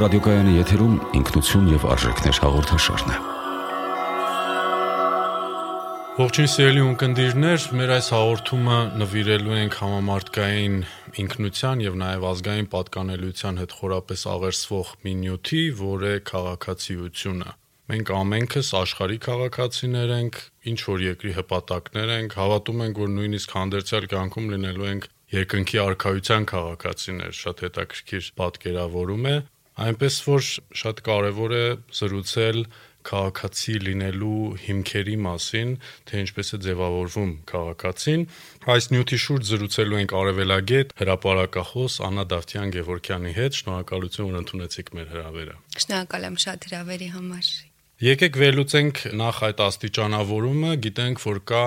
Ռադիոկայանի եթերում ինքնություն եւ արժեքներ հաղորդաշարն է։ Ողջույն սիրելի ունկնդիրներ, մեր այս հաղորդումը նվիրելու ենք համամարտկային ինքնության եւ նաեւ ազգային պատկանելիության հետ խորապես աղերսվող մի նյութի, որը քաղաքացիությունը։ Մենք ամենքս աշխարհի քաղաքացիներ ենք, ինչ որ երկրի հպատակներ ենք, հավատում ենք, որ նույնիսկ հանդերձյալ կյանքում լինելու ենք երկնքի արխայության քաղաքացիներ շատ հետաքրքիր պատկերավորում է այնպես որ շատ կարևոր է զրուցել քաղաքացի լինելու հիմքերի մասին, թե ինչպես է ձևավորվում քաղաքացին։ Այս նյութի շուրջ զրուցելու ենք Արևելագետ հրապարակախոս Աննա Դավթյան Գևորքյանի հետ։ Շնորհակալություն, որ ընդունեցիք մեր հրավերը։ Շնորհակալ եմ շատ հրավերի համար։ Եկեք վերլուծենք նախ այդ աստիճանավորումը, գիտենք, որ կա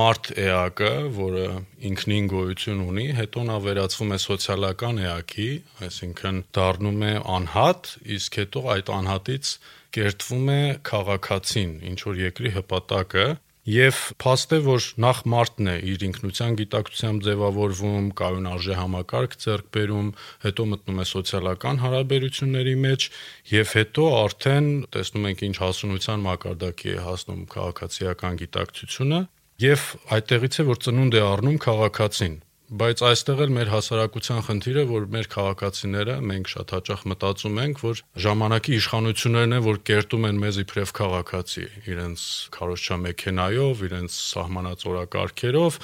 մարդ էակը, որը ինքնին գոյություն ունի, հետո նա վերածվում է սոցիալական էակի, այսինքն դառնում է անհատ, իսկ հետո այդ անհատից կերտվում է քաղաքացին, ինչ որ երկրի հպատակը, Եվ փաստ է, որ նախ մարդն է իր ինքնության գիտակցությամբ ձևավորվում, կայուն արժե համակարգ ձեռք բերում, հետո մտնում է սոցիալական հարաբերությունների մեջ եւ հետո արդեն տեսնում ենք ինչ հասունության մակարդակի է հասնում քաղաքացիական գիտակցությունը եւ այդտեղից է որ ծնունդ է առնում քաղաքացին Բայց այստեղ էլ մեր հասարակության խնդիրը, որ մեր քաղաքացիները մենք շատ հաճախ մտածում ենք, որ ժամանակի իշխանություններն են, որ կերտում են մեզ իբրև քաղաքացի, իրենց քարոշչա մեքենայով, իրենց սահմանած օրակարգերով,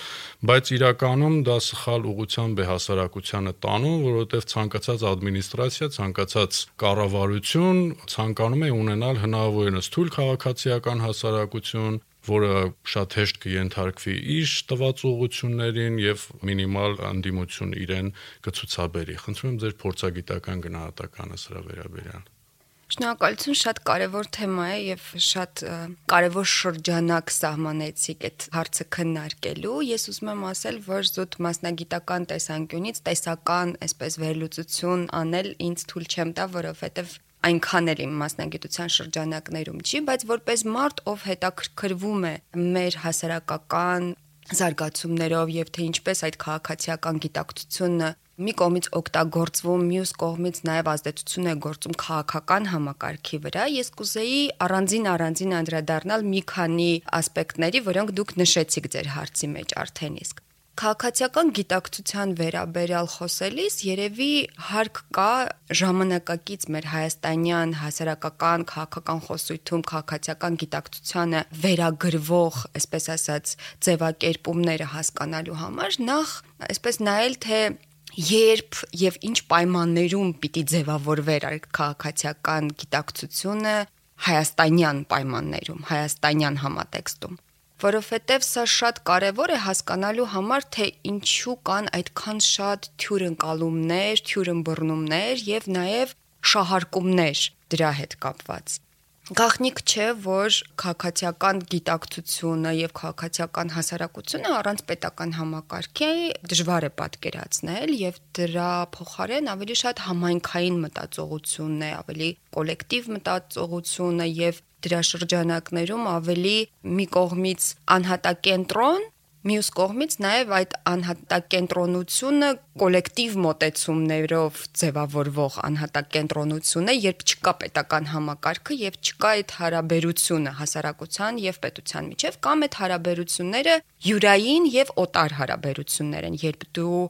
բայց իրականում դա սխալ ուղղությամբ է հասարակությանը տանում, որովհետև ցանկացած ադմինիստրացիա, ցանկացած կառավարություն ցանկանում է ունենալ հնարավորինս թույլ քաղաքացիական հասարակություն, որը շատ հեշտ կընթարկվի իր տված ուղություններին եւ մինիմալ անդիմություն իրեն կցուցաբերի։ Խնդրում եմ ձեր փորձագիտական գնահատականը սրա վերաբերյալ։ Շնորհակալություն, շատ կարևոր թեմա է եւ շատ կարևոր շրջանակ սահմանեցիք այդ հարցը քննարկելու։ Ես ուզում եմ ասել, որ զուտ մասնագիտական տեսանկյունից տեսական, այսպես վերլուծություն անել ինձ թույլ չեմ տա, որովհետեւ այնքան էլ իմ մասնագիտության շրջանակներում չի, բայց որպես մարդ, ով հետաքրքրվում է մեր հասարակական զարգացումներով եւ թե ինչպես այդ քաղաքացիական գիտակցությունը մի կողմից օգտագործվում, մյուս կողմից նաև ազդեցություն է գործում քաղաքական համակարգի վրա, ես կուզեի առանձին առանձին անդրադառնալ մի քանի ասպեկտների, որոնք դուք նշեցիք ձեր հարցի մեջ արդեն իսկ քաղաքացիական գիտակցության վերաբերյալ խոսելիս երևի հարկ կա ժամանակակից մեր հայաստանյան հասարակական քաղաքական խոսույթում քաղաքացիական գիտակցությանը վերագրվող, այսպես ասած, ձևակերպումները հասկանալու համար նախ այսպես նայել թե երբ եւ ինչ պայմաններում պիտի ձևավորվեր այդ քաղաքացիական գիտակցությունը հայաստանյան պայմաններում, հայաստանյան համատեքստում որովհետև սա շատ կարևոր է հասկանալու համար, թե ինչու կան այդքան շատ թյուրընկալումներ, թյուրըմբռնումներ եւ նաեւ շահարկումներ դրա հետ կապված։ Գաղտնիք չէ, որ քաղաքացիական գիտակցությունը եւ քաղաքացիական հասարակությունը առանց պետական համակարգի դժվար է պատկերացնել եւ դրա փոխարեն ավելի շատ համայնքային մտածողությունն է, ավելի կոլեկտիվ մտածողությունը եւ դրա շրջանակներում ավելի մի կողմից անհատակենտրոն Մյուս կողմից նաև այդ անհատակենտրոնությունը կոլեկտիվ մոտեցումներով ձևավորվող անհատակենտրոնություն է, երբ չկա պետական համակարգը եւ չկա այդ հարաբերությունը հասարակության եւ պետության միջեւ, կամ այդ հարաբերությունները յուրային եւ օտար հարաբերություններ են, երբ դու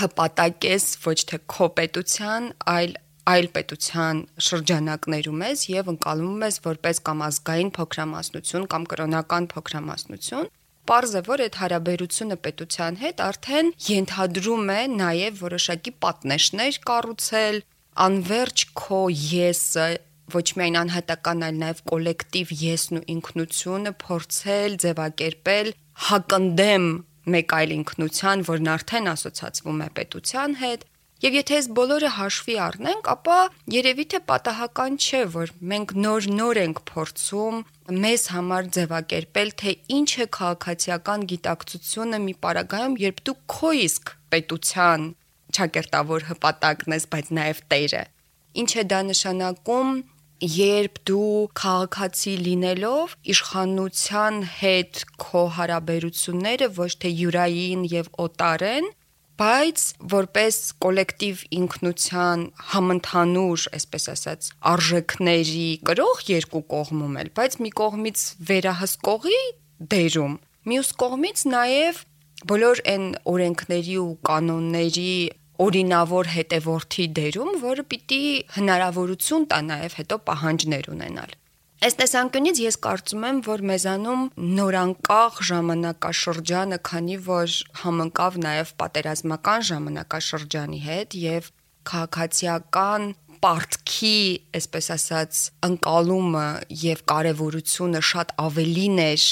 հպատակես ոչ թե քո պետության, այլ այլ պետության շրջանակներում ես եւ ընկալում ես որպես կամ ազգային փոքրամասնություն կամ կրոնական փոքրամասնություն Պարզ է, որ այդ հարաբերությունը պետության հետ արդեն ենթադրում է նաև որոշակի պատնեշներ կառուցել, անverջ քո եսը ոչ միայն անհատական, այլ նաև կոլեկտիվ եսն ու ինքնությունը փորձել ձևակերպել հակընդեմ մեկ այլ ինքնության, որն արդեն ասոցացվում է պետության հետ, Եվ եթե այս բոլորը հաշվի առնենք, ապա երևի թե պատահական չէ, որ մենք նոր-նոր ենք փորձում մեզ համար ձևակերպել, թե ինչ է քաղաքացիական գիտակցությունը մի պարագայում, երբ դու քո իսկ պետության ճակերտավոր հպատակն ես, բայց նաև տերը։ Ինչ է դա նշանակում երբ դու քաղաքացի լինելով իշխանության հետ քո հարաբերությունները ոչ թե յուրային եւ օտար են, բայց որպես կոլեկտիվ ինքնության համընդհանուր, այսպես ասած, արժեքների կրող երկու կողմում էլ, բայց մի կողմից վերահսկողի դերում, մյուս կողմից նաև բոլոր այն օրենքների ու կանոնների օրինավոր հետևորդի դերում, որը պիտի հնարավորություն տա նաև հետո պահանջներ ունենալ։ Այս տեսանկյունից ես կարծում եմ, որ մեզանում նորանկախ ժամանակաշրջանը, քանի որ համընկավ նաև պատերազմական ժամանակաշրջանի հետ եւ քաղաքացիական պարտքի, այսպես ասած, ընկալումը եւ կարեւորությունը շատ ավելին էր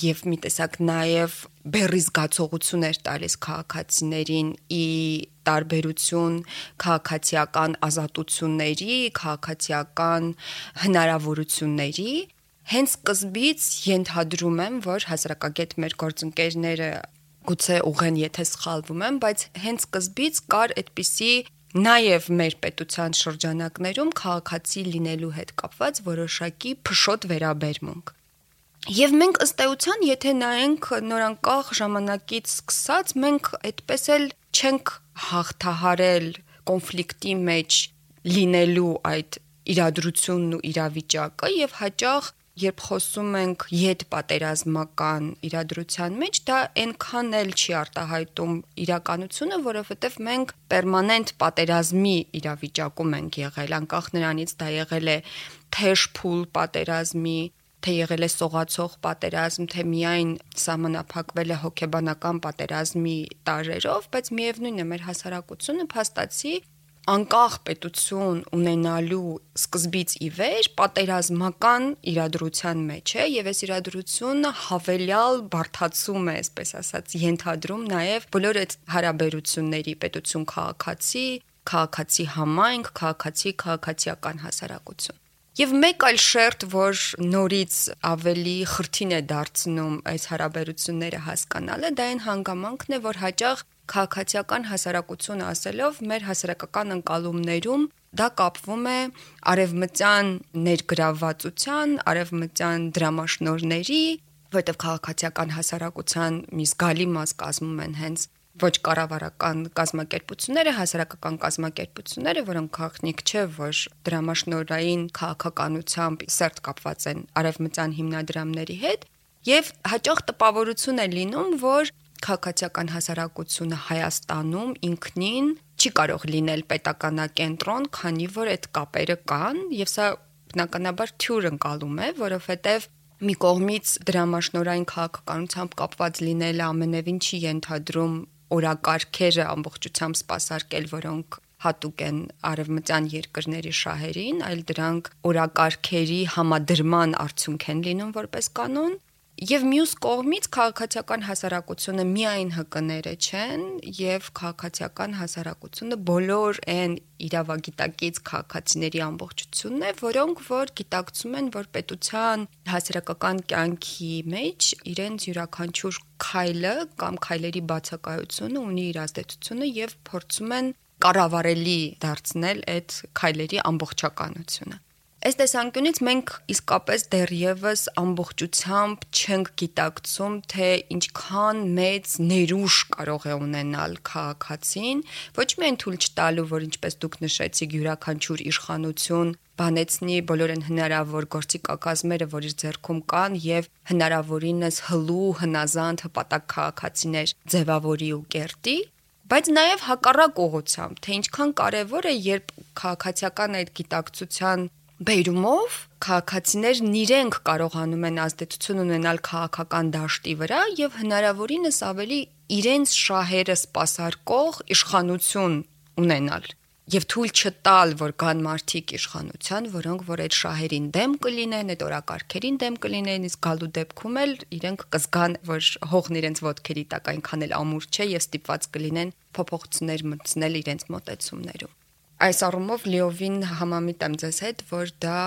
եւ մի տեսակ նաեւ բերի զգացողություն էր տալիս քաղաքացիներին ի տարբերություն քաղաքացիական ազատությունների, քաղաքացիական հնարավորությունների հենց սկզբից ենթադրում եմ, որ հասարակագետ մեր գործընկերները գուցե ուղեն, եթե սխալվում եմ, բայց հենց սկզբից կար այդպիսի Նաև մեր պետության շրջանակներում քաղաքացի լինելու հետ կապված որոշակի փշոտ վերաբերմունք։ Եվ մենք ըստ էության, եթե նայենք նորանկախ ժամանակից սկսած, մենք այդպես էլ չենք հաղթահարել կոնֆլիկտի մեջ լինելու այդ իրադրությունն ու իրավիճակը եւ հաճախ երբ խոսում ենք յետ պատերազմական իրադրության մեջ, դա այնքան էլ չի արտահայտում իրականությունը, որովհետև մենք պերմանենտ պատերազմի իրավիճակում ենք եղել, անկախ նրանից դա եղել է թեժ փուլ պատերազմի, թե եղել է սողացող պատերազմ, թե միայն սահմանափակվել է հոգեբանական պատերազմի տարերով, բայց միևնույնն է մեր հասարակությունը փաստացի անկախ պետություն ունենալու սկզբից ի վեր պատերազմական իրադրության մեջ է եւ այս իրադրությունը հավելյալ բարթացում է, այսպես ասած, ենթադրում նաեւ բոլոր այդ հարաբերությունների պետություն քաղաքացի, քաղաքացի համայնք, քաղաքացի քաղաքացիական հասարակություն։ Եվ մեկ այլ շերտ, որ նորից ավելի խրթին է դարձնում այս հարաբերությունները հասկանալը, դա այն հանգամանքն է, որ հաճախ քաղաքացիական հասարակություն ասելով մեր հասարակական ընկալումներում դա կապվում է արևմտյան ներգրավվածության, արևմտյան դրամաշնորների, որտեղ քաղաքացիական հասարակության մի զգալի մաս կազմում են հենց ոչ կառավարական կազմակերպությունները, հասարակական կազմակերպությունները, որոնք քաղաքնիկ չէ, որ դրամաշնորային քաղաքականությամբ սերտ կապված են արևմտյան հիմնադրամների հետ, եւ հաճախ տպավորություն է լինում, որ քաղաքացիական հասարակությունը Հայաստանում ինքնին չի կարող լինել պետականակենտրոն, քանի որ այդ կապերը կան եւ սա բնականաբար թյուր ընկալում է, որովհետեւ մի կողմից դրամաշնորային քաղաքականությամբ կապված լինելը ամենևին չի ենթադրում օրակարգերը ամբողջությամբ սпасարկել, որոնք հատուկ են արևմտյան երկրների շահերին, այլ դրանք օրակարգերի համադրման արդյունք են լինում որպես կանոն Եվ մյուս կողմից քաղաքացիական հասարակությունը միայն հկները չեն եւ քաղաքացիական հասարակությունը բոլոր այն իրավագիտակից քաղաքացիների ամբողջությունն է, որոնք որ գիտակցում են, որ պետության հասարակական կյանքի մեջ իրենց յուրաքանչյուր քայլը կամ քայլերի բացակայությունը ունի իր ազդեցությունը եւ փորձում են կառավարելի դարձնել այդ քայլերի ամբողջականությունը։ Այս տեսանկյունից մենք իսկապես դեռևս ամբողջությամբ չենք գիտակցում, թե ինչքան մեծ ներուժ կարող է ունենալ քաղաքացին, ոչ միայն թույլ չտալու, որ ինչպես դուք նշեցիք, յուրաքանչյուր իշխանություն բանեցնի բոլորեն հնարավոր գործիքակազմերը, որ իր ձեռքում կան եւ հնարավորինս հլու, հնազանդ, հպատակ քաղաքացիներ ձևավորի ու կերտի, բայց նաև հակառակ ուղությամբ, թե ինչքան կարևոր է, երբ քաղաքացիական այդ գիտակցության Բերումով քաղաքացիներն իրենք կարողանում են ազդեցություն ունենալ քաղաքական դաշտի վրա եւ հնարավորինս ավելի իրենց շահերը սпасարկող իշխանություն ունենալ եւ թույլ չտալ, որ կան մարդիկ իշխանության, որոնք որ այդ շահերին դեմ կլինեն, այդ օրակարգերին դեմ կլինեն, իսկ գալու դեպքում էլ իրենք կզգան, որ հողն իրենց ոտքերի տակ այնքան էլ ամուր չէ եւ ստիպված կլինեն փոփոխություններ մտցնել իրենց մտածումներում այս առումով լիովին համամիտ եմ ձեզ հետ, որ դա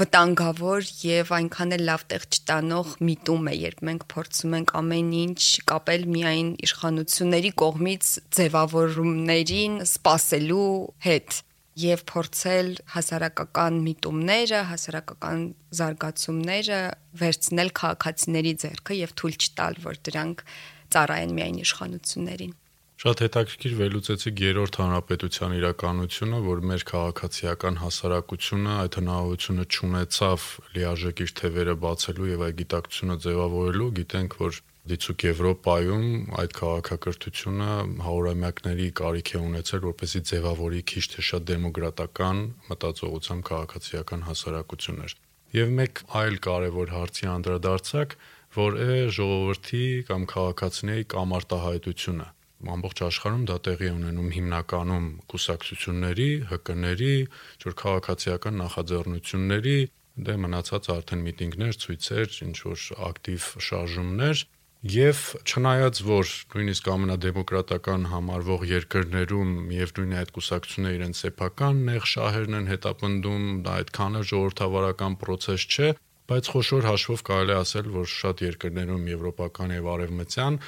վտանգավոր եւ այնքան էլ լավ տեղ չտանող միտում է, երբ մենք փորձում ենք ամեն ինչ կապել միայն իշխանությունների կողմից ձևավորումներին սпасելու հետ եւ փորձել հասարակական միտումները, հասարակական զարգացումները վերցնել քաղաքացիների ձեռքը եւ թույլ չտալ, որ դրանք ծառայեն միայն իշխանություններին։ Շատ հետաքրքիր վերլուծեցիք երրորդ հանրապետության իրականությունը, որ մեր քաղաքացիական հասարակությունը այդ հնարավորությունը չունեցավ լիարժեք իր թևերը բացելու եւ այդ գիտակցությունը ձևավորելու, գիտենք, որ դիցուկ Եվրոպայում այդ քաղաքակրթությունը հարյուրամյակների կարիք է ունեցել, որպեսզի ձևավորի քիչ թե շատ դեմոկրատական մտածողությամբ քաղաքացիական հասարակություններ։ Եվ մեկ այլ կարևոր հարցի անդրադարձակ, որ է ժողովրդի կամ քաղաքացիների կամարտահայտությունը ամբողջ աշխարհում դա տեղի ունենում հիմնականում կուսակցությունների, ՀԿ-ների, ճոր քաղաքացիական նախաձեռնությունների, դե մնացած արդեն միտինգներ, ցույցեր, ինչ որ ակտիվ շարժումներ Եվ չնայած որ նույնիսկ ամենադեմոկրատական համարվող երկրներում միևնույն է այդ կուսակցությունները իրենց սեփական նեղ շահերն են հետապնդում, դա այդքան էլ ժողովրդավարական process չէ, բայց խոշոր հաշվով կարելի ասել, որ շատ երկրներում եվրոպական եւ արևմտյան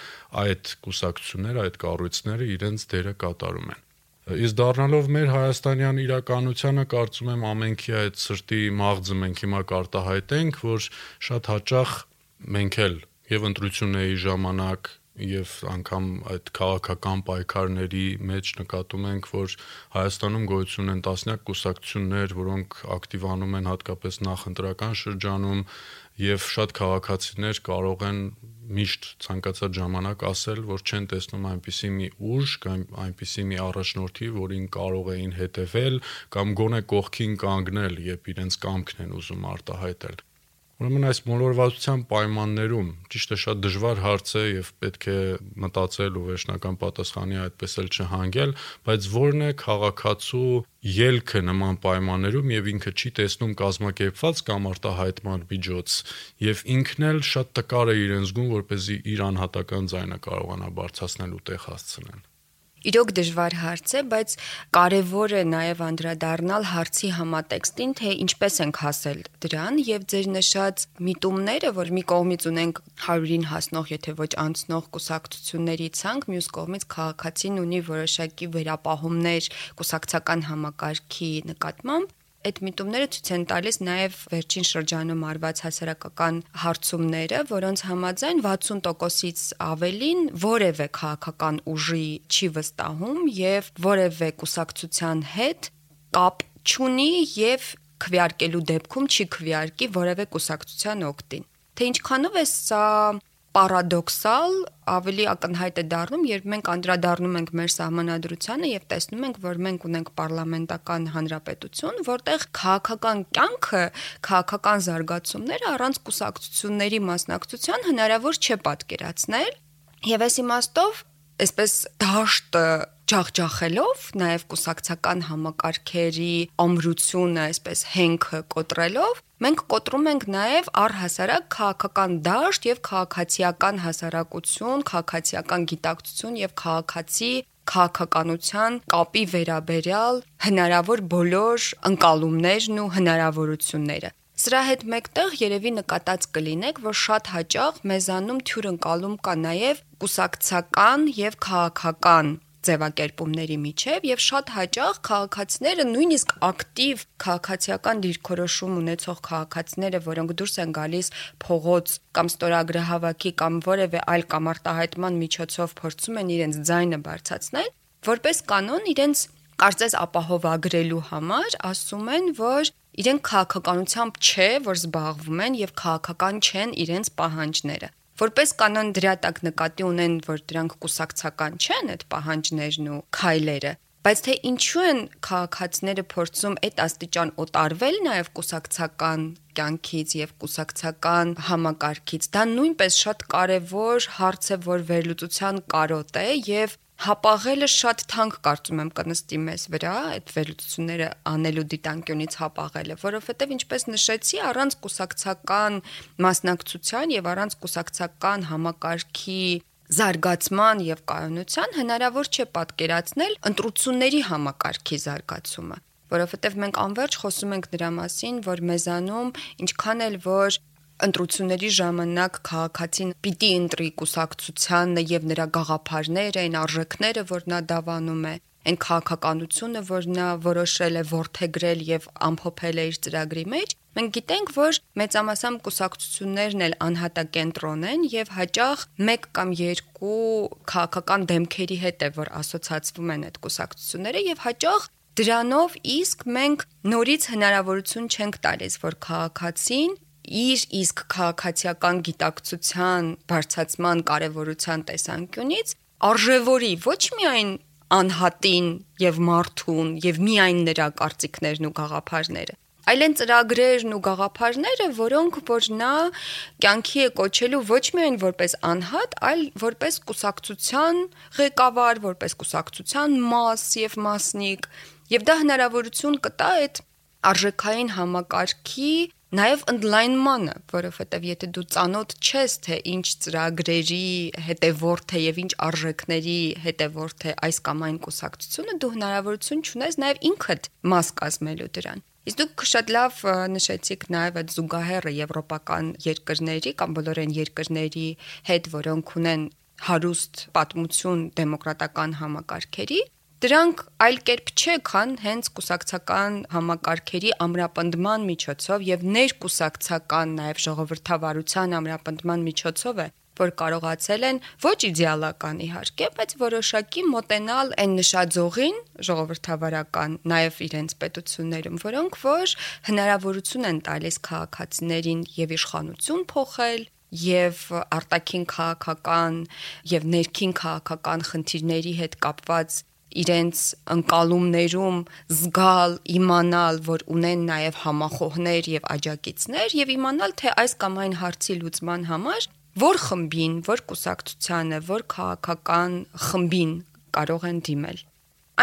այդ կուսակցությունները, այդ կառույցները իրենց դերը կատարում են։ Իսկ դառնալով մեր հայաստանյան իրականությանը կարծում եմ ամենքի այդ սրտի մաղձը մենք հիմա կարտահայտենք, որ շատ հաճախ մենք էլ եւ ընտրությունների ժամանակ եւ անգամ այդ քաղաքական պայքարների մեջ նկատում ենք, որ Հայաստանում գոյություն են տասնյակ կուսակցություններ, որոնք ակտիվանում են հատկապես նախընտրական շրջանում եւ շատ քաղաքացիներ կարող են միշտ ցանկացած ժամանակ ասել, որ չեն տեսնում այնպիսի մի ուժ կամ այնպիսի մի առաջնորդի, որին կարող էին հետևել կամ գոնե կողքին կանգնել, երբ իրենց կամքն են ուզում արտահայտել։ Ուրեմն այս մոլորվածության պայմաններում ճիշտ է շատ դժվար հարց է եւ պետք է մտածել ու վերջնական պատասխանի այդպես էլ չհանգել, բայց ո՞րն է քաղաքացու ելքը նման պայմաններում եւ ինքը չի տեսնում կազմակերպված կամ արտահայտման միջոց եւ ինքն էլ շատ տկար է իրեն զգում, որ เป զի իր անհատական ձայնը կարողանա բարձրացնել ու տեղ հասցնել իրոք դժվար հարց է, բայց կարևոր է նաև անդրադառնալ հարցի համատեքստին, թե ինչպես ենք հասել դրան եւ ձեր նշած միտումները, որ մի կողմից ունենք 100-ին հասնող, եթե ոչ անցնող կուսակցությունների ցանկ, մյուս կողմից քաղաքացին ունի որոշակի վերապահումներ կուսակցական համակարգի նկատմամբ այդ միտումները ցույց են տալիս նաև վերջին շրջանում արված հասարակական հարցումները, որոնց համաձայն 60%-ից ավելին որևէ քաղաքական ուժի չի վստահում եւ որևէ կուսակցության հետ կապ չունի եւ քվեարկելու դեպքում չի քվեարկի որևէ կուսակցության օկտին։ Թե ինչքանով է սա պարադոքսալ ավելի ակնհայտ է դառնում, երբ մենք անդրադառնում ենք մեր սահմանադրությանը եւ տեսնում ենք, որ մենք ունենք պարլամենտական հանրապետություն, որտեղ քաղաքական կյանքը, քաղաքական զարգացումները առանց կուսակցությունների մասնակցության հնարավոր չէ պատկերացնել։ Եվ այս իմաստով այսպես դաշտ ջախջախելով, նաև կուսակցական համակարգերի ամրությունը, այսպես հենքը կոտրելով, մենք կոտրում ենք նաև առհասարակ քաղաքական դաշտ եւ քաղաքացիական հասարակություն, քաղաքացիական գիտակցություն եւ քաղաքացի քաղաքականության կապի վերաբերյալ հնարավոր բոլոր ընկալումներն ու հնարավորությունները։ Սրա հետ մեկտեղ երևի նկատած կլինեք, որ շատ հաճախ մեզանում թյուր ընկալում կա նաև կուսակցական եւ քաղաքական ձևակերպումների միջև եւ շատ հաճախ քաղաքացիները նույնիսկ ակտիվ քաղաքացիական դիրքորոշում ունեցող քաղաքացիները, որոնք դուրս են գալիս փողոց կամ ստորագրահավաքի կամ որևէ այլ կամարտահայտման միջոցով փորձում են իրենց ձայնը բարձրացնել, որպես կանոն իրենց կարծես ապահովագրելու համար ասում են, որ իրենք քաղաքականությամբ չէ, որ զբաղվում են եւ քաղաքական չեն իրենց պահանջները։ Որպես կանոն դրա տակ նկատի ունեն, որ դրանք կուսակցական չեն այդ պահանջներն ու քայլերը, բայց թե ինչու են քաղաքացիները փորձում այդ աստիճան օտարվել նաև կուսակցական կյանքից եւ կուսակցական համակարգից դա նույնպես շատ կարեւոր հարց է որ վերլուծության կարոտ է եւ հապաղելը շատ թանկ կարծում եմ կնստի մեզ վրա այդ վերլուծությունները անելու դիտանկյունից հապաղելը, որովհետև ինչպես նշեցի, առանց կուսակցական մասնակցության եւ առանց կուսակցական համակարգի զարգացման եւ կայունության հնարավոր չէ պատկերացնել ընտրությունների համակարգի զարգացումը որովհետև մենք անverջ խոսում ենք դրա մասին, որ մեզանում ինչքան էլ որ ընտրությունների ժամանակ քաղաքացին պիտի ընտրի կուսակցությանը եւ նրա գաղափարները, այն արժեքները, որ նա դավանում է, այն քաղաքականությունը, որ նա որոշել է որթեգրել եւ ամփոփել է իր ծրագրի մեջ, Մենք գիտենք, որ մեծամասամբ կուսակցություններն էլ անհատակենտրոն են եւ հաճախ մեկ կամ երկու քաղաքական դեմքերի հետ է որ ասոցացվում են այդ կուսակցությունները եւ հաճախ դրանով իսկ մենք նորից հնարավորություն չենք տալիս որ քաղաքացին իր իսկ քաղաքացիական գիտակցության բարձացման կարևորության տեսանկյունից արժևորի ոչ միայն անհատին եւ մարդուն եւ միայն նրա կարծիքներն ու գաղափարները այլ են ծրագրերն ու գաղափարները, որոնք որ նա կյանքի է կոչելու ոչ միայն որպես անհատ, այլ որպես կուսակցության ղեկավար, որպես կուսակցության մաս եւ մասնիկ, եւ դա հնարավորություն կտա այդ արժեքային համակարգի Նաև ընդլայնմանը, որովհետև եթե դու ծանոթ չես, թե ինչ ծրագրերի հետևորդ է եւ ինչ արժեքների հետևորդ է այս կամ այն կուսակցությունը, դու հնարավորություն ունես նաև ինքդ մաս կազմելու դրան։ Իսկ դուք շատ լավ նշեցիք նաև այդ զուգահեռը եվրոպական երկրների կամ բոլոր այն երկրների հետ, որոնք ունեն հարուստ պատմություն դեմոկրատական համակարգերի, Դրանք այլ կերպ չէ, քան հենց կուսակցական համակարգերի ամրապնդման միջոցով եւ ներկուսակցական նաեւ ժողովրդավարության ամրապնդման միջոցով է որ կարողացել են ոչ իդեալական իհարկե, բայց որոշակի մոտենալ այն նշաձողին ժողովրդավարական նաև իրենց պետություններում, որոնք որ հնարավորություն են տալիս քաղաքացիներին եւ իշխանություն փոխել, եւ արտաքին քաղաքական եւ ներքին քաղաքական խնդիրների հետ կապված իրենց ընկալումներում զգալ, իմանալ, որ ունեն նաև համախոհներ եւ աջակիցներ եւ իմանալ թե այս կամ այն հարցի լուծման համար որ խմբին, որ կուսակցությանը, որ քաղաքական խմբին կարող են դիմել։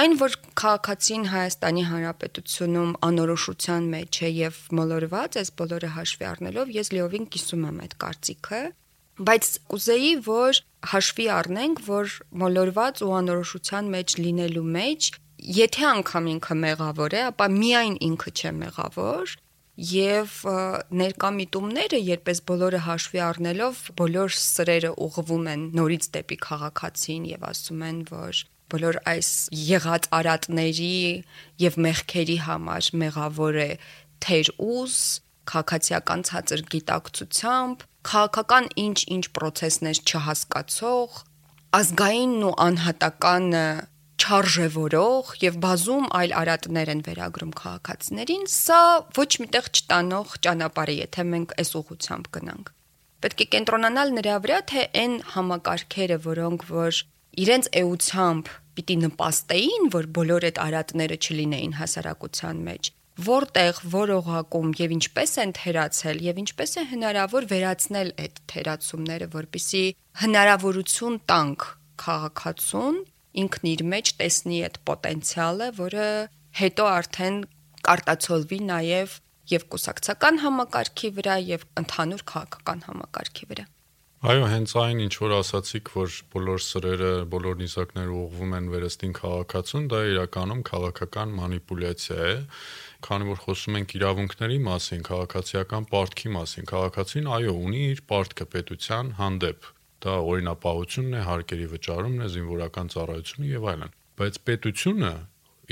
Այն որ քաղաքացին Հայաստանի Հանրապետությունում անորոշության մեջ է եւ մոլորված է բոլորը հաշվի առնելով, ես լիովին կիսում եմ այդ կարծիքը, բայց կուզեի, որ հաշվի առնենք, որ մոլորված ու անորոշության մեջ լինելու մեջ, եթե անգամ ինքը մեղավոր է, ապա միայն ինքը չէ մեղավոր, եւ ներկամիտումները, երբես բոլորը հաշվի առնելով, բոլոր սրերը ուղղվում են նորից դեպի քաղաքացին եւ ասում են, որ բոլոր այս եղած արատների եւ մեղքերի համար մեղավոր է թեր ուզ քաղաքացիական ցածր գիտակցությամբ քաղաքական ինչ-ինչ process-ներ չհասկացող, ազգային ու անհատական չարժևորող եւ բազում այլ արատներ են վերագրում քաղաքացիներին, սա ոչ միտեղ չտանող ճանապարհ է, եթե մենք այս ուղությամբ գնանք։ Պետք է կենտրոնանալ նրա վրա, թե այն համակարգերը, որոնք որ իրենց էությամբ պիտի նպաստեին, որ բոլոր այդ արատները չլինեին հասարակության մեջ, որտեղ որ օղակում եւ ինչպես են թերացել եւ ինչպես է հնարավոր վերացնել այդ թերացումները, որpիսի հնարավորություն տանք քաղաքացուն ինքն իր մեջ տեսնի այդ պոտենցիալը, որը հետո արդեն կարտացոլվի նաև եւ կուսակցական համակարգի վրա եւ ընդհանուր քաղաքական համակարգի վրա։ Այո, հենց այն ինչ որ ասացիք, որ բոլոր սրերը, բոլոր նիզակները ուղղվում են վերստին քաղաքացուն, դա իրականում քաղաքական մանիպուլյացիա է, քանի որ խոսում ենք իրավունքների մասին, քաղաքացիական պարտքի մասին, քաղաքացին այո, ունի իր պարտքը պետության հանդեպ։ Դա օրինապահությունն է, հարկերի վճարումն է, զինվորական ծառայությունը եւ այլն։ Բայց պետությունը,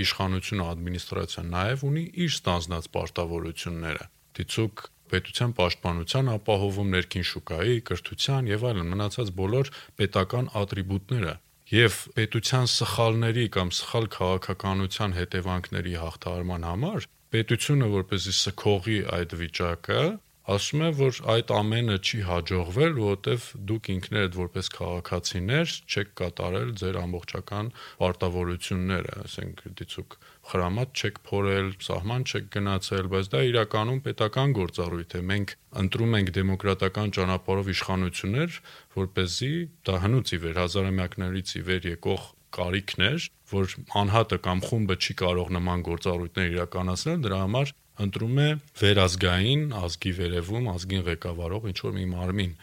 իշխանությունը, ադմինիստրացիան նաև ունի իր ստանձնած պարտավորությունները։ Դիցուկ պետության պաշտպանության ապահովում ներքին շուկայի, կրթության եւ այլն մնացած բոլոր պետական ատրիբուտները եւ պետության սխալների կամ սխալ քաղաքականության հետևանքների հաղթահարման համար պետությունը որպեսզի սքողի այդ վիճակը ասում է, որ այդ ամենը չի հաջողվել, որովհետև դուք ինքներդ որպես քաղաքացիներ չեք կատարել ձեր ամբողջական պարտավորությունները, ասենք դիցուկ խրամատ չեք փորել, սահման չեք գնացել, բայց դա իրականում պետական գործառույթ է։ Մենք ընտրում ենք դեմոկրատական ճանապարհով իշխանություններ, որ เป զի դա հնուց ի վեր հազարամյակներից ի վեր եկող կարիքներ, որ անհատը կամ խումբը չի կարող նման գործառույթներ իրականացնել, դրա համար ընտրում է վերազգային ազգի վերևում ազգին ղեկավարող ինչ որ մի մարմին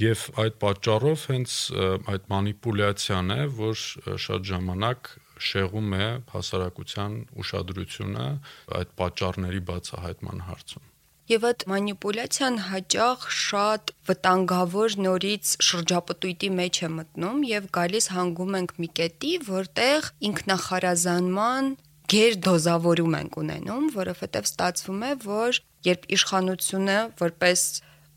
եւ այդ պատճառով հենց այդ մանիպուլյացիան է որ շատ ժամանակ շեղում է հասարակության ուշադրությունը այդ պատճառների բացահայտման հարցում Եվ այդ մանիպուլյացիան հաճախ շատ վտանգավոր նորից շրջապտույտի մեջ է մտնում եւ գալիս հանգում ենք մի կետի, որտեղ ինքնախարազանման գեր դոզավորում ենք ունենում, որովհետև ստացվում է, որ երբ իշխանությունը որպես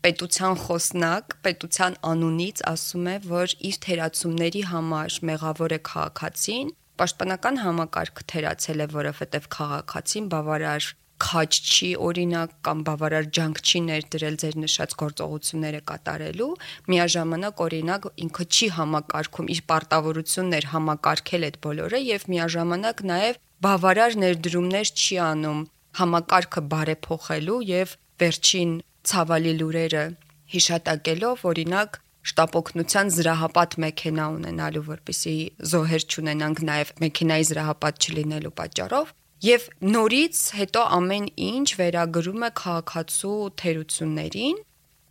պետության խոսնակ պետության անունից ասում է, որ իր թերացումների համար մեղավոր է քաղաքացին, պաշտպանական համակարգը թերացել է, որովհետև քաղաքացին բավարար քաչ չի օրինակ կամ բավարար ջանք չի ներդրել ձեր նշած գործողությունները կատարելու, միաժամանակ օրինակ ինքը չի համակարգում իր պարտավորություններ համակարգել այդ բոլորը եւ միաժամանակ նաեւ բավարար ներդրումներ չի անում համակարգը բարեփոխելու եւ վերջին ցավալի լուրերը հիշատակելով օրինակ շտապօգնության զրահապատ մեքենա ունենալու, որպեսի զոհեր չունենանք նաև մեքենայի զրահապատ չլինելու պատճառով, եւ նորից հետո ամեն ինչ վերագրում է քաղաքացու թերություններին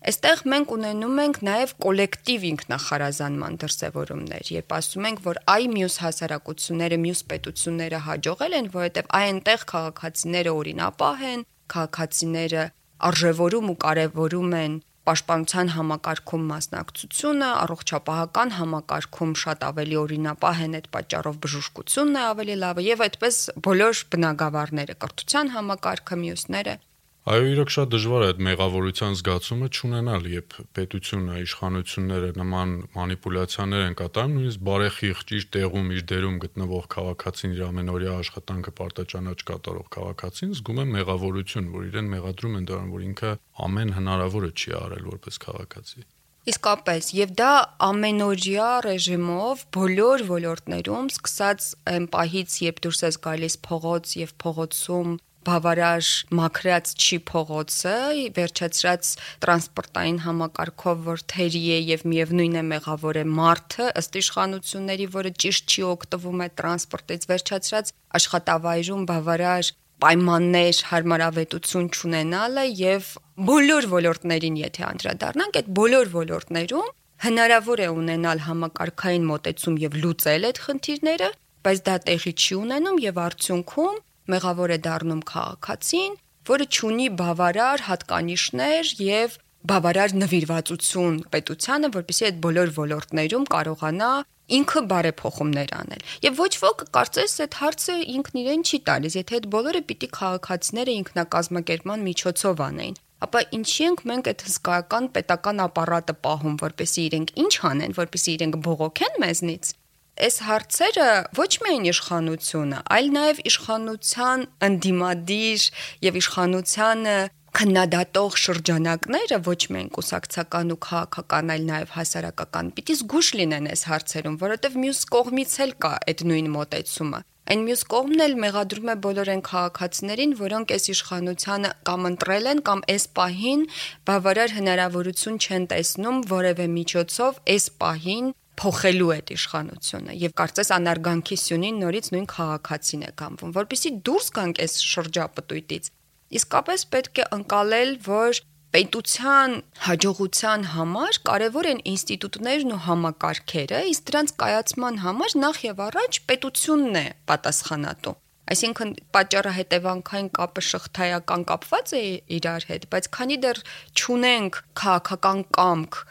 Այստեղ մենք ունենում ենք նաև կոլեկտիվ ինքնախարազանման դրսևորումներ, երբ ասում ենք, որ այ մյուս հասարակությունները, մյուս պետությունները հաջողել են, որովհետև այնտեղ քաղաքացիները օրինապահ են, քաղաքացիները արժևորում ու կարևորում են պաշտպանության համակարգում մասնակցությունը, առողջապահական համակարգում շատ ավելի օրինապահ են այդ պատճառով բժշկությունն է ավելի լավը եւ այդպես բոլոր բնագավառները, կրթության համակարգը, մյուսները Այո, իրոք շատ դժվար է այդ մեղավորության զգացումը չունենալ, երբ պետությունը, իշխանությունները նման մանիպուլյացիաներ են կատարում, նույնիսկ բարեխիղճ իր տեղում, իր դերում գտնվող քաղաքացին, իր ամենօրյա աշխատանքը պարտաճանաչ կատարող քաղաքացին զգում է մեղավորություն, որ իրեն մեղադրում են դրան, որ ինքը ամեն հնարավորը չի արել որպես քաղաքացի։ Իսկապես, եւ դա ամենօրյա ռեժիմով բոլոր ոլորտներում, սկսած այն պահից, երբ դուրս ես գալիս փողոց եւ փողոցում բավարար մաքրած չի փողոցը, վերջացրած տրանսպորտային համակարգով, որ թերի է եւ միևնույն է մեղավոր է մարդը, ըստ իշխանությունների, որը ճիշտ չի օգտվում այդ տրանսպորտից, վերջացրած աշխատավայրում բավարար պայմաններ, հարմարավետություն չունենալը եւ բոլոր ոլորտներին, եթե անդրադառնանք, այդ բոլոր ոլորտներում հնարավոր է ունենալ համակարգային մոտեցում եւ լուծել այդ խնդիրները, բայց դա տեղի չի ունենում եւ արդյունքում մեղավոր է դառնում քաղաքացին, որը ճունի բավարար հատկանիշներ եւ բավարար նվիրվածություն պետությանը, որպեսզի այդ բոլոր ոլորտներում կարողանա ինքը բարեփոխումներ անել։ Եվ ոչ ոք կարծես այդ հարցը ինքն իրեն չի տալիս, եթե այդ բոլորը պիտի քաղաքացիները ինքնակազմակերպման միջոցով անեին ապա ինչի ենք մենք այդ հսկայական պետական ապարատը պահում, որպեսզի իրենք ինչ անեն, որպեսզի իրենք բողոքեն մեզնից այս հարցերը ոչ միայն իշխանությունը, այլ նաև իշխանության ընդդիմադիր եւ իշխանությանը քննադատող շրջանակները ոչ միայն կուսակցական ու քաղաքական, այլ նաև հասարակական պիտի զգուշ լինեն այս հարցերում, որովհետև մյուս կողմից էլ կա այդ նույն մոտեցումը։ Այն մյուս կողմն էլ մեղադրում է բոլոր այն քաղաքացիներին, որոնք այս իշխանությանը կամ ընտրել են կամ այս պահին բավարար հնարավորություն չեն տեսնում որևէ միջոցով այս պահին փոխելու այդ իշխանությունը եւ կարծես անարգանքի սյունին նորից նույն քաղաքացին է կամվում որpիսի դուրս գանք այս շրջապտույտից իսկապես պետք է անցալել որ պետության հաջողության համար կարևոր են ինստիտուտներն ու համակարգերը, իսկ դրանց կայացման համար նախ եւ առաջ պետությունն է պատասխանատու։ Այսինքն պատճառը հետևանքային կապը շղթայական կապված է իրար հետ, բայց քանի դեռ ճունենք քաղաքական կամք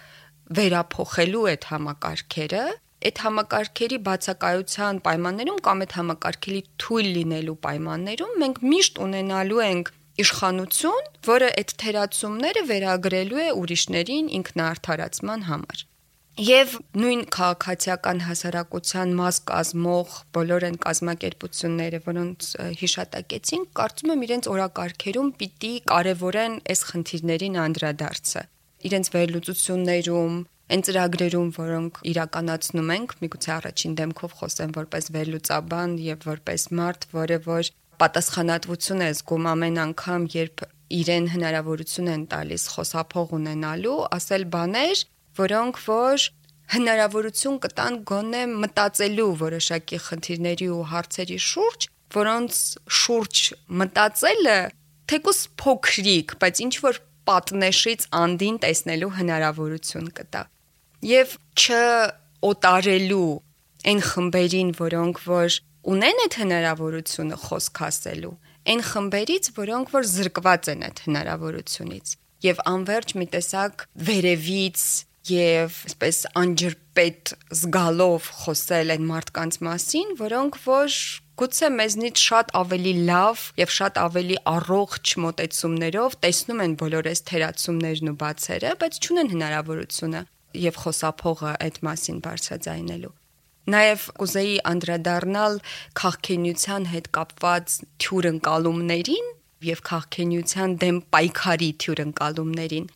վերափոխելու այդ համակարգերը, այդ համակարգերի բացակայության պայմաններում կամ այդ համակարգերի թույլ լինելու պայմաններում մենք միշտ ունենալու ենք իշխանություն, որը այդ թերացումները վերագրելու է ուրիշներին ինքնաարթարացման համար։ Եվ նույն քաղաքացիական հասարակության մաս կազմող բոլոր այն կազմակերպությունները, որոնց հիշատակեցին, կարծում եմ իրենց օրակարգերում պիտի կարևորեն այս խնդիրներին անդրադարձը իրենց վերլուծություններում, այն ծրագրերում, որոնք իրականացնում ենք, միգուցե առաջին դեմքով խոսեմ որպես վերլուծաբան եւ որպես մարդ, որը որ պատասխանատվություն է զգում ամեն անգամ, երբ իրեն հնարավորություն են տալիս խոսափող ունենալու, ասել բաներ, որոնք որ հնարավորություն կտան գոնե մտածելու որոշակի խնդիրների ու հարցերի շուրջ, որոնց շուրջ մտածելը թեկուս փոքրիկ, բայց ինչ որ պատնեշից անդին տեսնելու հնարավորություն կտա։ Եվ չօտարելու այն խմբերին, որոնք որ ունեն այդ հնարավորությունը խոսք ասելու, այն խմբերից, որոնք որ զրկված են այդ հնարավորությունից եւ անverջ մի տեսակ վերևից եւ այսպես անջրպետ զգալով խոսել այն մարդկանց մասին, որոնք որ գուցե մեզնից շատ ավելի լավ եւ շատ ավելի առողջ մոտեցումներով տեսնում են բոլոր այս թերացումներն ու բացերը, բայց չունեն հնարավորությունը եւ խոսափողը այդ մասին բարձրաձայնելու։ Նաև կուզեի անդրադառնալ քաղաքենության հետ կապված թյուրընկալումներին եւ քաղաքենության դեմ պայքարի թյուրընկալումներին։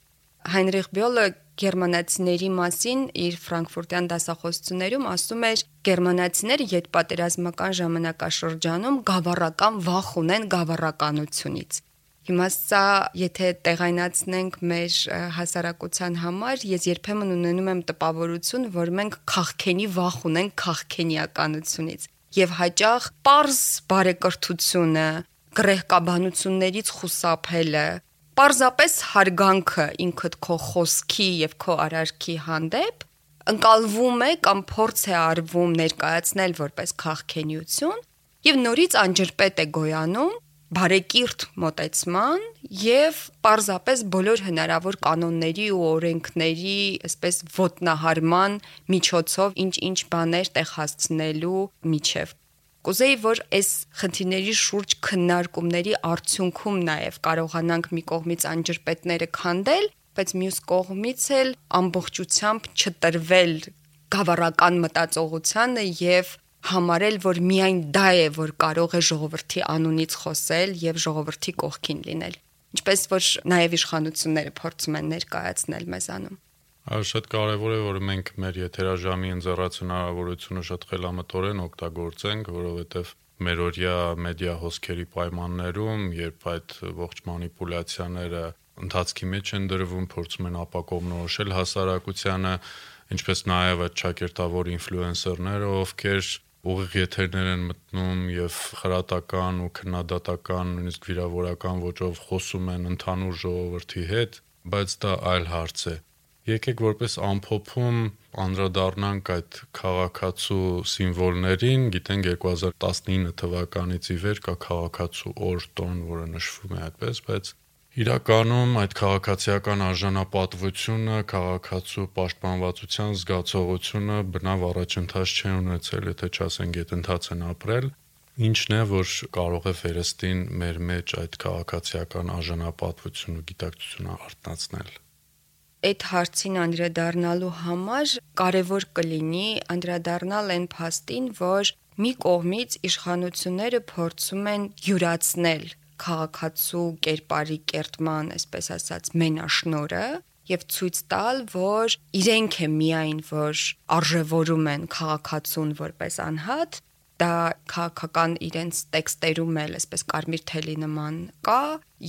Հայնրիխ Բյոլը գերմանացիների մասին իր ֆրանկֆուրտյան դասախոսություններում ասում էր գերմանացիները յետպատերազմական ժամանակաշրջանում գավառական վախ ունեն գավառականությունից Հիմա սա եթե տեղայնացնենք մեր հասարակության համար, ես երբեմն ունենում եմ տպավորություն, որ մենք քաղքենի վախ ունենք քաղքենիականությունից եւ հաճախ པարզ բարեկրթությունը, գրեհկաբանություններից խուսափելը, պարզապես հարգանքը ինքդ քո խոսքի եւ քո արարքի հանդեպ ընկալվում է կամ փորձ է արվում ներկայացնել որպես քաղքենիություն եւ նորից անջրպետ է գոյանում բարեկիրթ մոտեցման եւ պարզապես բոլոր հնարավոր կանոնների ու օրենքների, այսպես ոտնահարման միջոցով ինչ-ինչ բաներ տեղ հասցնելու միջև կուզեի որ այս խնդիրների շուրջ քննարկումների արդյունքում նաև կարողանանք մի կողմից անջրպետները քանդել, բայց մյուս կողմից էլ ամբողջությամբ չտրվել գավառական մտածողությանը եւ համարել, որ միայն դա է, որ կարող է ժողովրդի անունից խոսել եւ ժողովրդի կողքին լինել։ Ինչպես որ նաեւ իշխանությունները փորձում են ներկայացնել մեզանում։ Այո, շատ կարևոր է, որ մենք մեր եթերաժամի ընձեռած հնարավորությունը շատ խելամտորեն օգտագործենք, որովհետև մերօրյա մեդիա հոսքերի պայմաններում, երբ այդ ողջ մանիպուլյացիաները ընթացքի մեջ են դրվում, փորձում են ապակողմնորոշել հասարակությանը, ինչպես նաև այդ ճակերտավոր ինֆլուենսերները, ովքեր ուղիղ եթերներ են մտնում եւ խրատական ու քննադատական, նույնիսկ վիրավորական ոճով խոսում են ընդհանուր ժողովրդի հետ, բայց դա այլ հարց է։ Եկեք որպես ամփոփում անդրադառնանք այդ քաղաքացու սիմվոլներին, գիտենք 2019 թվականից ի վեր կա քաղաքացու օր տոն, որը նշվում է այդպես, բայց Իրականում այդ քաղաքացիական արժանապատվությունը, քաղաքացու պաշտպանվածության զգացողությունը բնավ առաջընթաց չեն ունեցել, եթե չասենք գետնթաց են ապրել, ինչն է, որ կարող է վերստին մեր մեջ այդ քաղաքացիական արժանապատվությունը ու գիտակցությունը արտնացնել այդ հարցին անդրադառնալու համար կարևոր կլինի անդրադառնալ այն փաստին, որ մի կողմից իշխանությունները փորձում են յուրացնել քաղաքացու կերպարի կերտման, այսպես ասած, մենաշնորը եւ ցույց տալ, որ իրենք է միայն որ արժևորում են քաղաքացուն որպես անհատ, դա քաղաքական իրենց տեքստերում էլ այսպես կարմիր թելի նման կա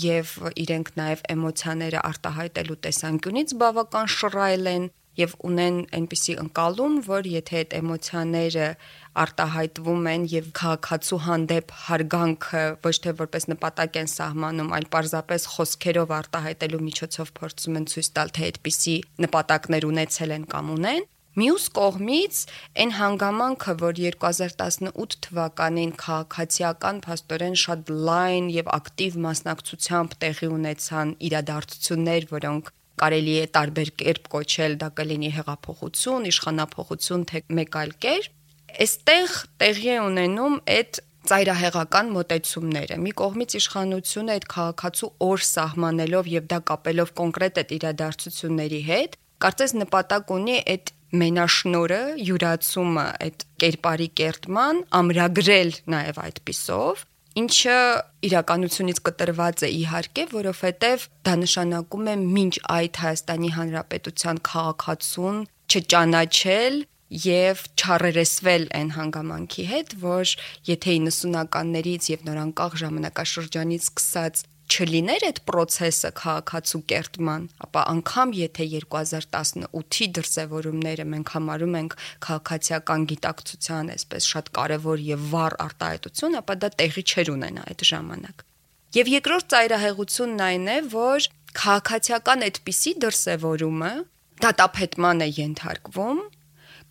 եւ իրենք նաեւ էմոցիաները արտահայտելու տեսանկյունից բավական շռայլ են եւ ունեն այնպիսի ընկալում, որ եթե այդ էմոցիաները արտահայտվում են եւ քաղաքացու հանդեպ հարգանքը ոչ թե որպես նպատակ են սահմանում, այլ պարզապես խոսքերով արտահայտելու միջոցով փորձում են ցույց տալ, թե այդպիսի նպատակներ ունեցել են կամ ունեն, Մյուս կողմից այն հանգամանքը, որ 2018 թվականին քաղաքացիական փաստորեն շատ լայն եւ ակտիվ մասնակցությամբ տեղի ունեցան իրադարձություններ, որոնք կարելի է տարբեր կերպ կոչել, դա կլինի հեղափոխություն, իշխանապողություն, թե մեկ այլ կերպ, Այստեղ տեղի է ունենում այդ ծայրահեղական մոտեցումները։ Մի կողմից իշխանությունը այդ քաղաքացու օր սահմանելով եւ դա կապելով կոնկրետ այդ իրադարձությունների հետ, կարծես նպատակ ունի այդ մենաշնորը յուրացումը այդ կերպարի կերտման ամրագրել նաև այդ պիսով ինչը իրականությունից կտրված է իհարկե, որովհետև դա նշանակում է մինչ այդ Հայաստանի Հանրապետության քաղաքացուն չճանաչել եւ չառերեսվել այն հանգամանքի հետ, որ եթե 90-ականներից եւ նորանկախ ժամանակաշրջանից սկսած չլիներ այդ process-ը քաղաքացու կերտման, ապա անգամ եթե 2018-ի դրսևորումները մենք համարում ենք քաղաքացիական գիտակցության այսպես շատ կարևոր եւ վառ արտահայտություն, ապա դա տեղի չեր ունենա այդ ժամանակ։ Եվ երկրորդ ծայրահեղությունն այն է, որ քաղաքացիական այդպիսի դրսևորումը դատապետման է ենթարկվում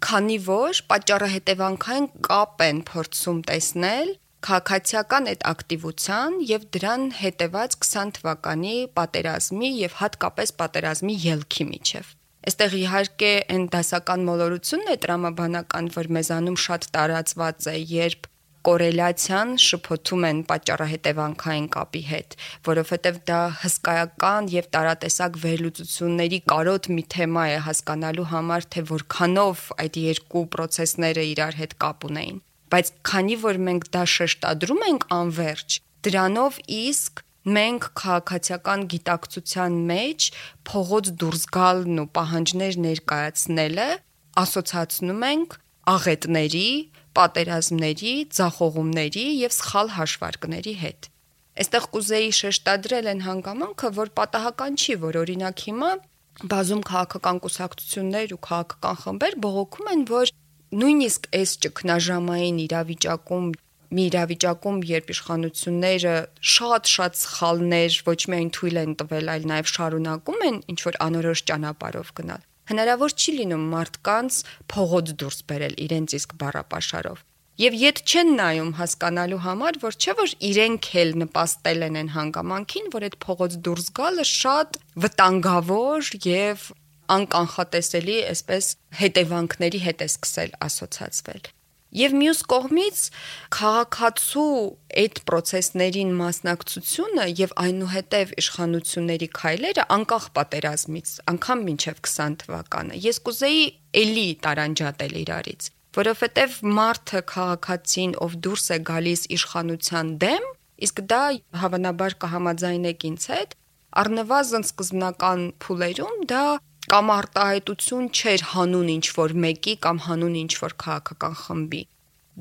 քանի որ պատճառը հետևանքային կապ են փորձում տեսնել քաղաքացիական այդ ակտիվության եւ դրան հետեված 20 թվականի պատերազմի եւ հատկապես պատերազմի ելքի միջև։ Այստեղ իհարկե այն դասական մոլորությունն է տրամաբանական, որ մեզանում շատ տարածված է, երբ կորելացիան շփոթում են պատճառահետևանքային կապի հետ, որովհետև դա հսկայական եւ տարատեսակ վերլուծությունների կարոտ մի թեմա է հասկանալու համար, թե որքանով այդ երկու process-ները իրար հետ կապ ունեին։ Բայց քանի որ մենք դա շեշտադրում ենք անverջ, դրանով իսկ մենք քաղաքացիական գիտակցության մեջ փողոց դուրս գալն ու պահանջներ ներկայացնելը ասոցացնում ենք աղետների, պատերազմների, ցախողումների եւ սխալ հաշվարկների հետ։ Այստեղ կուզեի շեշտադրել են հանգամանքը, որ պատահական չի, որ օրինակ հիմա բազում քաղաքական կուսակցություններ ու քաղաքական խմբեր բողոքում են, որ նույնիսկ այս ճգնաժամային իրավիճակում մի իրավիճակում, երբ իշխանությունները շատ-շատ սխալներ ոչ միայն թույլ են տվել, այլ նաև շարունակում են ինչ որ անորոշ ճանապարհով գնալ հնարավոր չի լինում մարդկանց փողոց դուրս բերել իրենց իսկ բառապաշարով։ Եվ իդ չեն նայում հասկանալու համար, որ չէ որ իրենք էլ նպաստել են այն հանգամանքին, որ այդ փողոց դուրս գալը շատ վտանգավոր եւ անկանխատեսելի, այսպես հետևանքների հետ է սկսել ասոցացվել։ Եվ մյուս կողմից քաղաքացու այդ process-ներին մասնակցությունը եւ այնուհետեւ իշխանությունների քայլերը անկախ պատերազմից, անգամ մինչեւ 20 թվականը։ Ես կուզեի էլի տարանջատել իրարից, որովհետեւ մարդը քաղաքացին, ով դուրս է գալիս իշխանության դեմ, իսկ դա հավանաբար կհամաձայնեք ինձ հետ, առնվազն սկզբնական փուլերում դա կամ արտահայտություն չէր հանուն ինչ որ մեկի կամ հանուն ինչ որ քաղաքական խմբի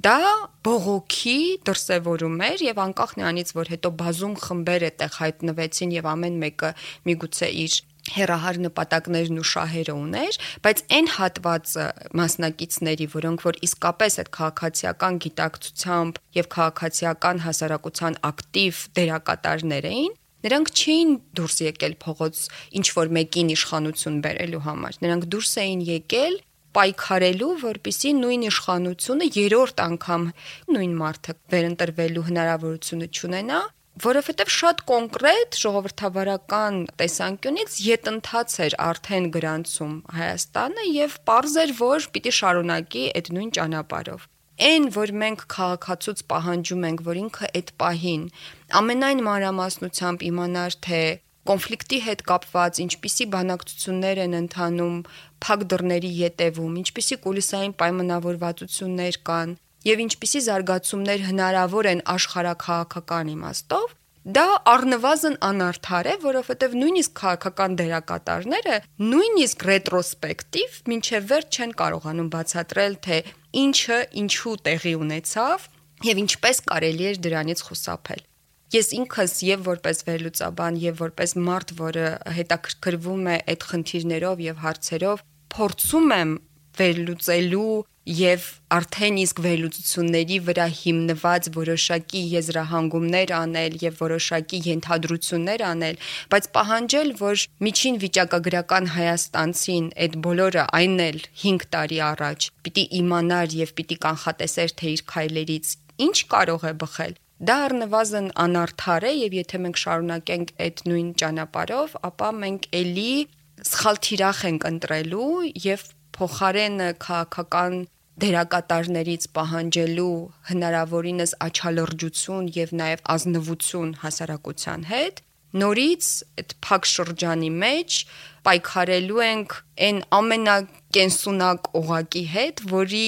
դա բողոքի դրսևորում էր եւ անկախ նրանից որ հետո բազում խմբեր այդտեղ հայտնվեցին եւ ամեն մեկը միգուցե իր հերահար նպատակներն ու շահերը ուներ, բայց այն հատվածը մասնակիցների, որոնք որ իսկապես այդ քաղաքացիական գիտակցությամբ եւ քաղաքացիական հասարակության ակտիվ դերակատարներ էին, Նրանք չէին դուրս եկել փողոց ինչ որ մեկին իշխանություն բերելու համար։ Նրանք դուրս էին եկել պայքարելու, որպիսի նույն իշխանությունը երրորդ անգամ նույն մարդը վերընտրվելու հնարավորությունը չունենա, որովհետև շատ կոնկրետ ժողովրդավարական տեսանկյունից յետընթաց էր արդեն գրանցում Հայաստանը եւ པարզ էր, որ պիտի շարունակի այդ նույն ճանապարհով այն, որ մենք քաղաքացուց պահանջում ենք, որ ինքը այդ պահին ամենայն մանրամասնությամբ իմանար, թե կոնֆլիկտի հետ կապված ինչպիսի բանակցություններ են ընթանում փակ դռների ետևում, ինչպիսի կուլիսային պայմանավորվածություններ կան եւ ինչպիսի զարգացումներ հնարավոր են աշխարհակաղակական իմաստով, Դա առնվազն անարդար է, որովհետև նույնիսկ քաղաքական դերակատարները նույնիսկ ռետրոսպեկտիվ մինչև վերջ չեն կարողանում բացատրել, թե ինչը ինչու տեղի ունեցավ եւ ինչպես կարելի էր դրանից խուսափել։ Ես ինքս եւ որպես վերլուծաբան եւ որպես մարդ, որը հետաքրքրվում է այդ խնդիրներով եւ հարցերով, փորձում եմ վերլուծելու եւ արդեն իսկ վերլուծությունների վրա հիմնված որոշակի եզրահանգումներ անել եւ որոշակի ենթադրություններ անել, բայց պահանջել, որ միջին վիճակագրական Հայաստանցին այդ բոլորը այն էլ 5 տարի առաջ պիտի իմանար եւ պիտի կանխատեսեր թե իր քայլերից ինչ կարող է բխել, դա առնվազն անարդար է եւ եթե մենք շարունակենք այդ նույն ճանապարհով, ապա մենք ելի սխալ թիրախ ենք ընտրելու եւ փոխարեն քաղաքական դերակատարներից պահանջելու հնարավորինս աչալրջություն եւ նաեւ ազնվություն հասարակության հետ նորից այդ փակ շրջանի մեջ պայքարելու ենք այն ամենակենսունակ օղակի հետ, որի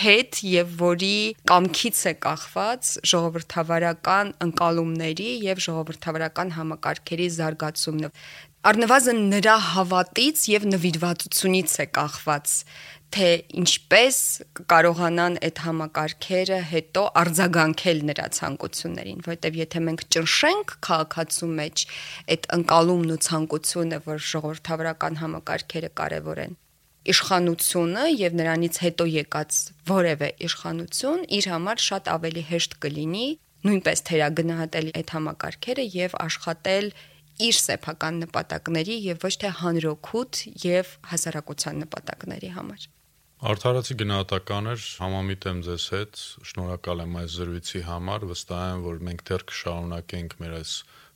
հետ եւ որի կամքից է կախված ժողովրդավարական ընկալումների եւ ժողովրդավարական համակարգերի զարգացումն առնվազն նրա հավատից եւ նվիրվածությունից է կախված թե ինչպես կարողանան այդ համակարգերը հետո արձագանքել նրա ցանկություններին, որտեվ եթե մենք ճնշենք քաղաքացու մեջ այդ ընկալումն ու ցանկությունը, որ ժողովրդավարական համակարգերը կարևոր են, իշխանությունը եւ նրանից հետո եկած որևէ իշխանություն իր համար շատ ավելի հեշտ կլինի նույնպես թերագնահատել այդ համակարգերը եւ աշխատել իր սեփական նպատակների եւ ոչ թե հանրօգուտ եւ հասարակության նպատակների համար։ Արդարացի գնահատական էր, համամիտ եմ ձեզ հետ, շնորհակալ եմ այս զրույցի համար, վստահ եմ, որ մենք դեռ կշարունակենք մեր այս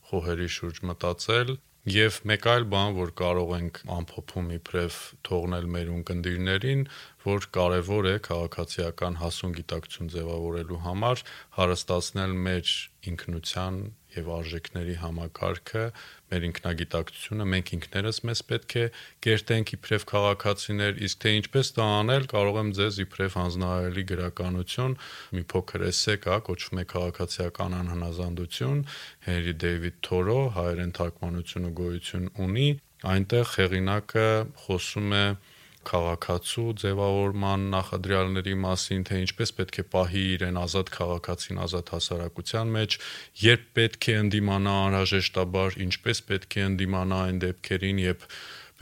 խոհերի շուրջ մտածել Եվ մեկ այլ բան, որ կարող ենք ամփոփում իբրև թողնել մեր ունկնդիրներին, որ կարևոր է քաղաքացիական հասուն գիտակցություն ձևավորելու համար հարստացնել մեր ինքնության եւ արժեքների համակարգը, մեր ինքնագիտակցությունը, մենք ինքներս մեզ պետք է կերտենք իբրև քաղաքացիներ, իսկ թե ինչպես դա անել, կարող եմ ձեզ իբրև հանձնարարելի գրականություն մի փոքր էսե կա, կոչվում է քաղաքացիական անհնազանդություն, Հենրի Դեյվիդ Թորո, հայերեն թարգմանություն ու գոյություն ունի, այնտեղ հեղինակը խոսում է քաղաքացու ձևավորման նախադրյալների մասին, թե ինչպես պետք է պահի իրեն ազատ քաղաքացին ազատ հասարակության մեջ, երբ պետք է ընդդիմանա անհրաժեշտաբար, ինչպես պետք է ընդդիմանա այն դեպքերին, երբ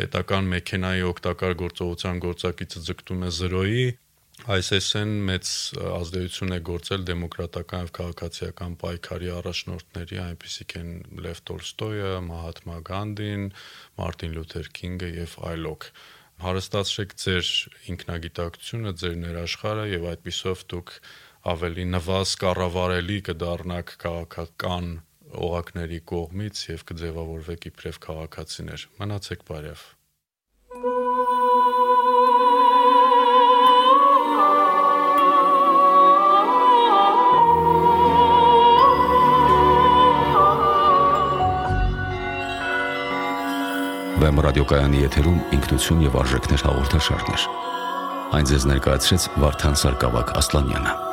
պետական մեքենայի օգտակար գործողության գործակիցը ձգտում է 0-ի, այս էսեն մեծ ազդեցություն է գործել դեմոկրատական եւ քաղաքացիական պայքարի առաջնորդների, այնպիսիք են Լև Տոլստոյը, Մահատմա Գանդին, Մարտին Լութեր Քինգը եւ այլոք հարստացրեք ձեր ինքնագիտակցությունը, ձեր ներաշխարը եւ այդպիսով դուք ավելի նվազ կառավարելի կդառնաք քաղաքական օղակների կողմից եւ կձևավորվեք իբրև քաղաքացիներ։ Մնացեք բարև։ Վեմ ռադիոկայանի եթերում ինքնություն եւ արժեքներ հաղորդաշարներ։ Այն ձեզ ներկայացրեց Վարդան Սարգսակ Ասլանյանը։